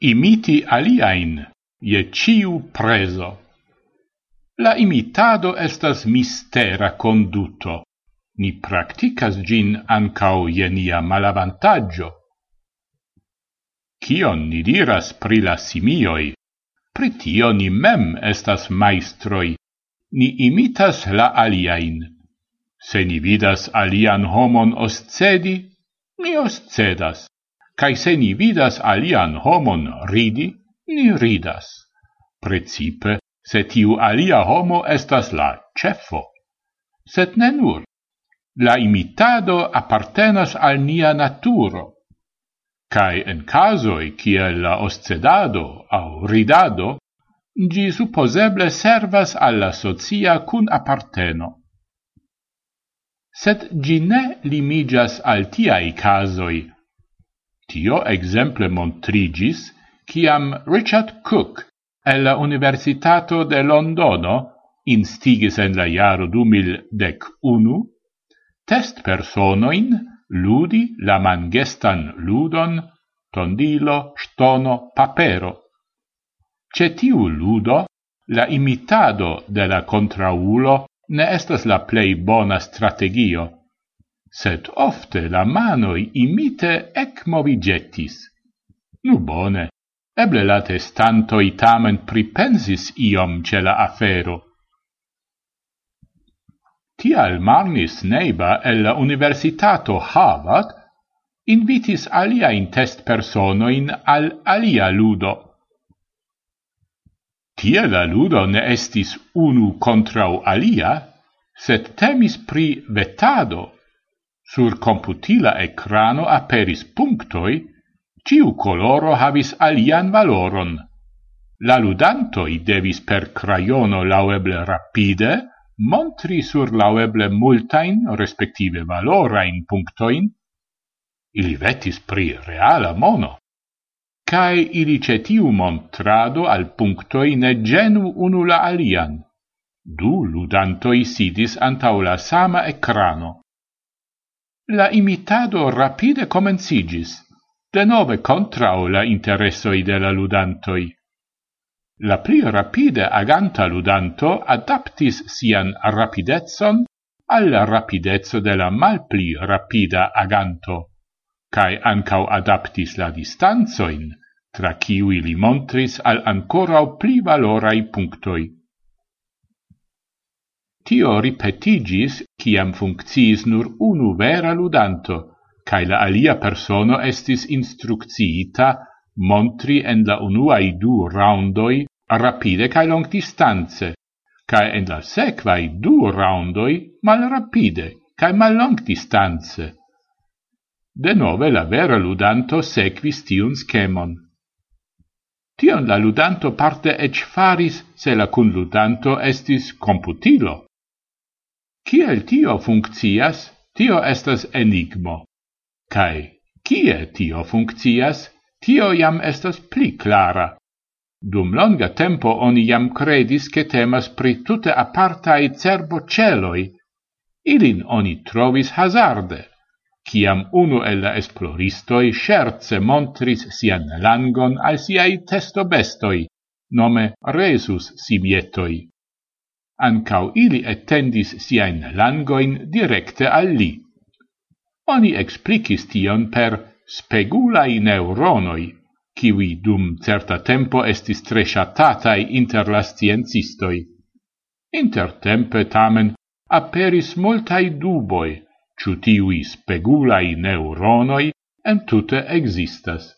imiti aliain, je ciu preso. La imitado estas mistera conduto. Ni practicas gin ancao je nia malavantaggio. Cion ni diras pri la simioi? Pri tio ni mem estas maestroi. Ni imitas la aliain. Se ni vidas alian homon oscedi, ni oscedas cae se ni vidas alian homon ridi, ni ridas. Precipe, se tiu alia homo estas la cefo. Sed ne nur. La imitado appartenas al nia naturo. Cae en casoi kiel la oscedado au ridado, gi supposeble servas alla socia cun apparteno. Sed gi ne limigas al tiai casoi, Tio exemple montrigis ciam Richard Cook el la Universitato de Londono instigis en la iaro 2011, test personoin ludi la mangestan ludon tondilo, stono, papero. Ce tiu ludo, la imitado de la contraulo ne estas la plei bona strategio, sed ofte la manoi imite ec movigetis. Nu bone, eble la testantoi tamen pripensis iom ce la afero. Tial Marnis Neiba el la Universitato Harvard invitis alia in test personoin al alia ludo. Tia la ludo ne estis unu contrau alia, sed temis pri vetado Sur computila ecrano aperis punctoi, ciu coloro havis alian valoron. La ludantoi devis per crayono laueble rapide montri sur laueble multain respective valorain punctoin. Ili vetis pri reala mono. Cae ili cetiu montrado al punctoi ne genu unu la alian. Du ludantoi sidis antau la sama ecrano La imitado rapide comencigis, de nove contrao la interessoi de la ludantoi. La pli rapide aganta ludanto adaptis sian rapidezzon alla rapidezzo de la malpli rapida aganto, cae ancau adaptis la distanzoin, tra ciui li montris al ancorau pli valorai punctoi. Tio ripetigis ciam funcciis nur unu vera ludanto, cae la alia persono estis instrucciita montri en la unuai du roundoi rapide cae long distanze, cae en la sequai du roundoi mal rapide cae mal long distanze. De nove la vera ludanto sequis tiun schemon. Tion la ludanto parte ec faris se la cun ludanto estis computilo Kiel tio funkcias, tio estas enigmo. Kai, kie tio funkcias, tio jam estas pli clara. Dum longa tempo oni jam credis che temas pri tute apartai cerboceloi. Ilin oni trovis hazarde. Ciam unu el la esploristoi scherze montris sian langon al siai testobestoi, nome resus simietoi ancau ili etendis siain langoin directe al li. Oni explicis tion per spegulai neuronoi, kiwi dum certa tempo estis tre shatatai inter la sciencistoi. Intertempe tamen aperis multai duboi, ciu tiui spegulai neuronoi entute existas.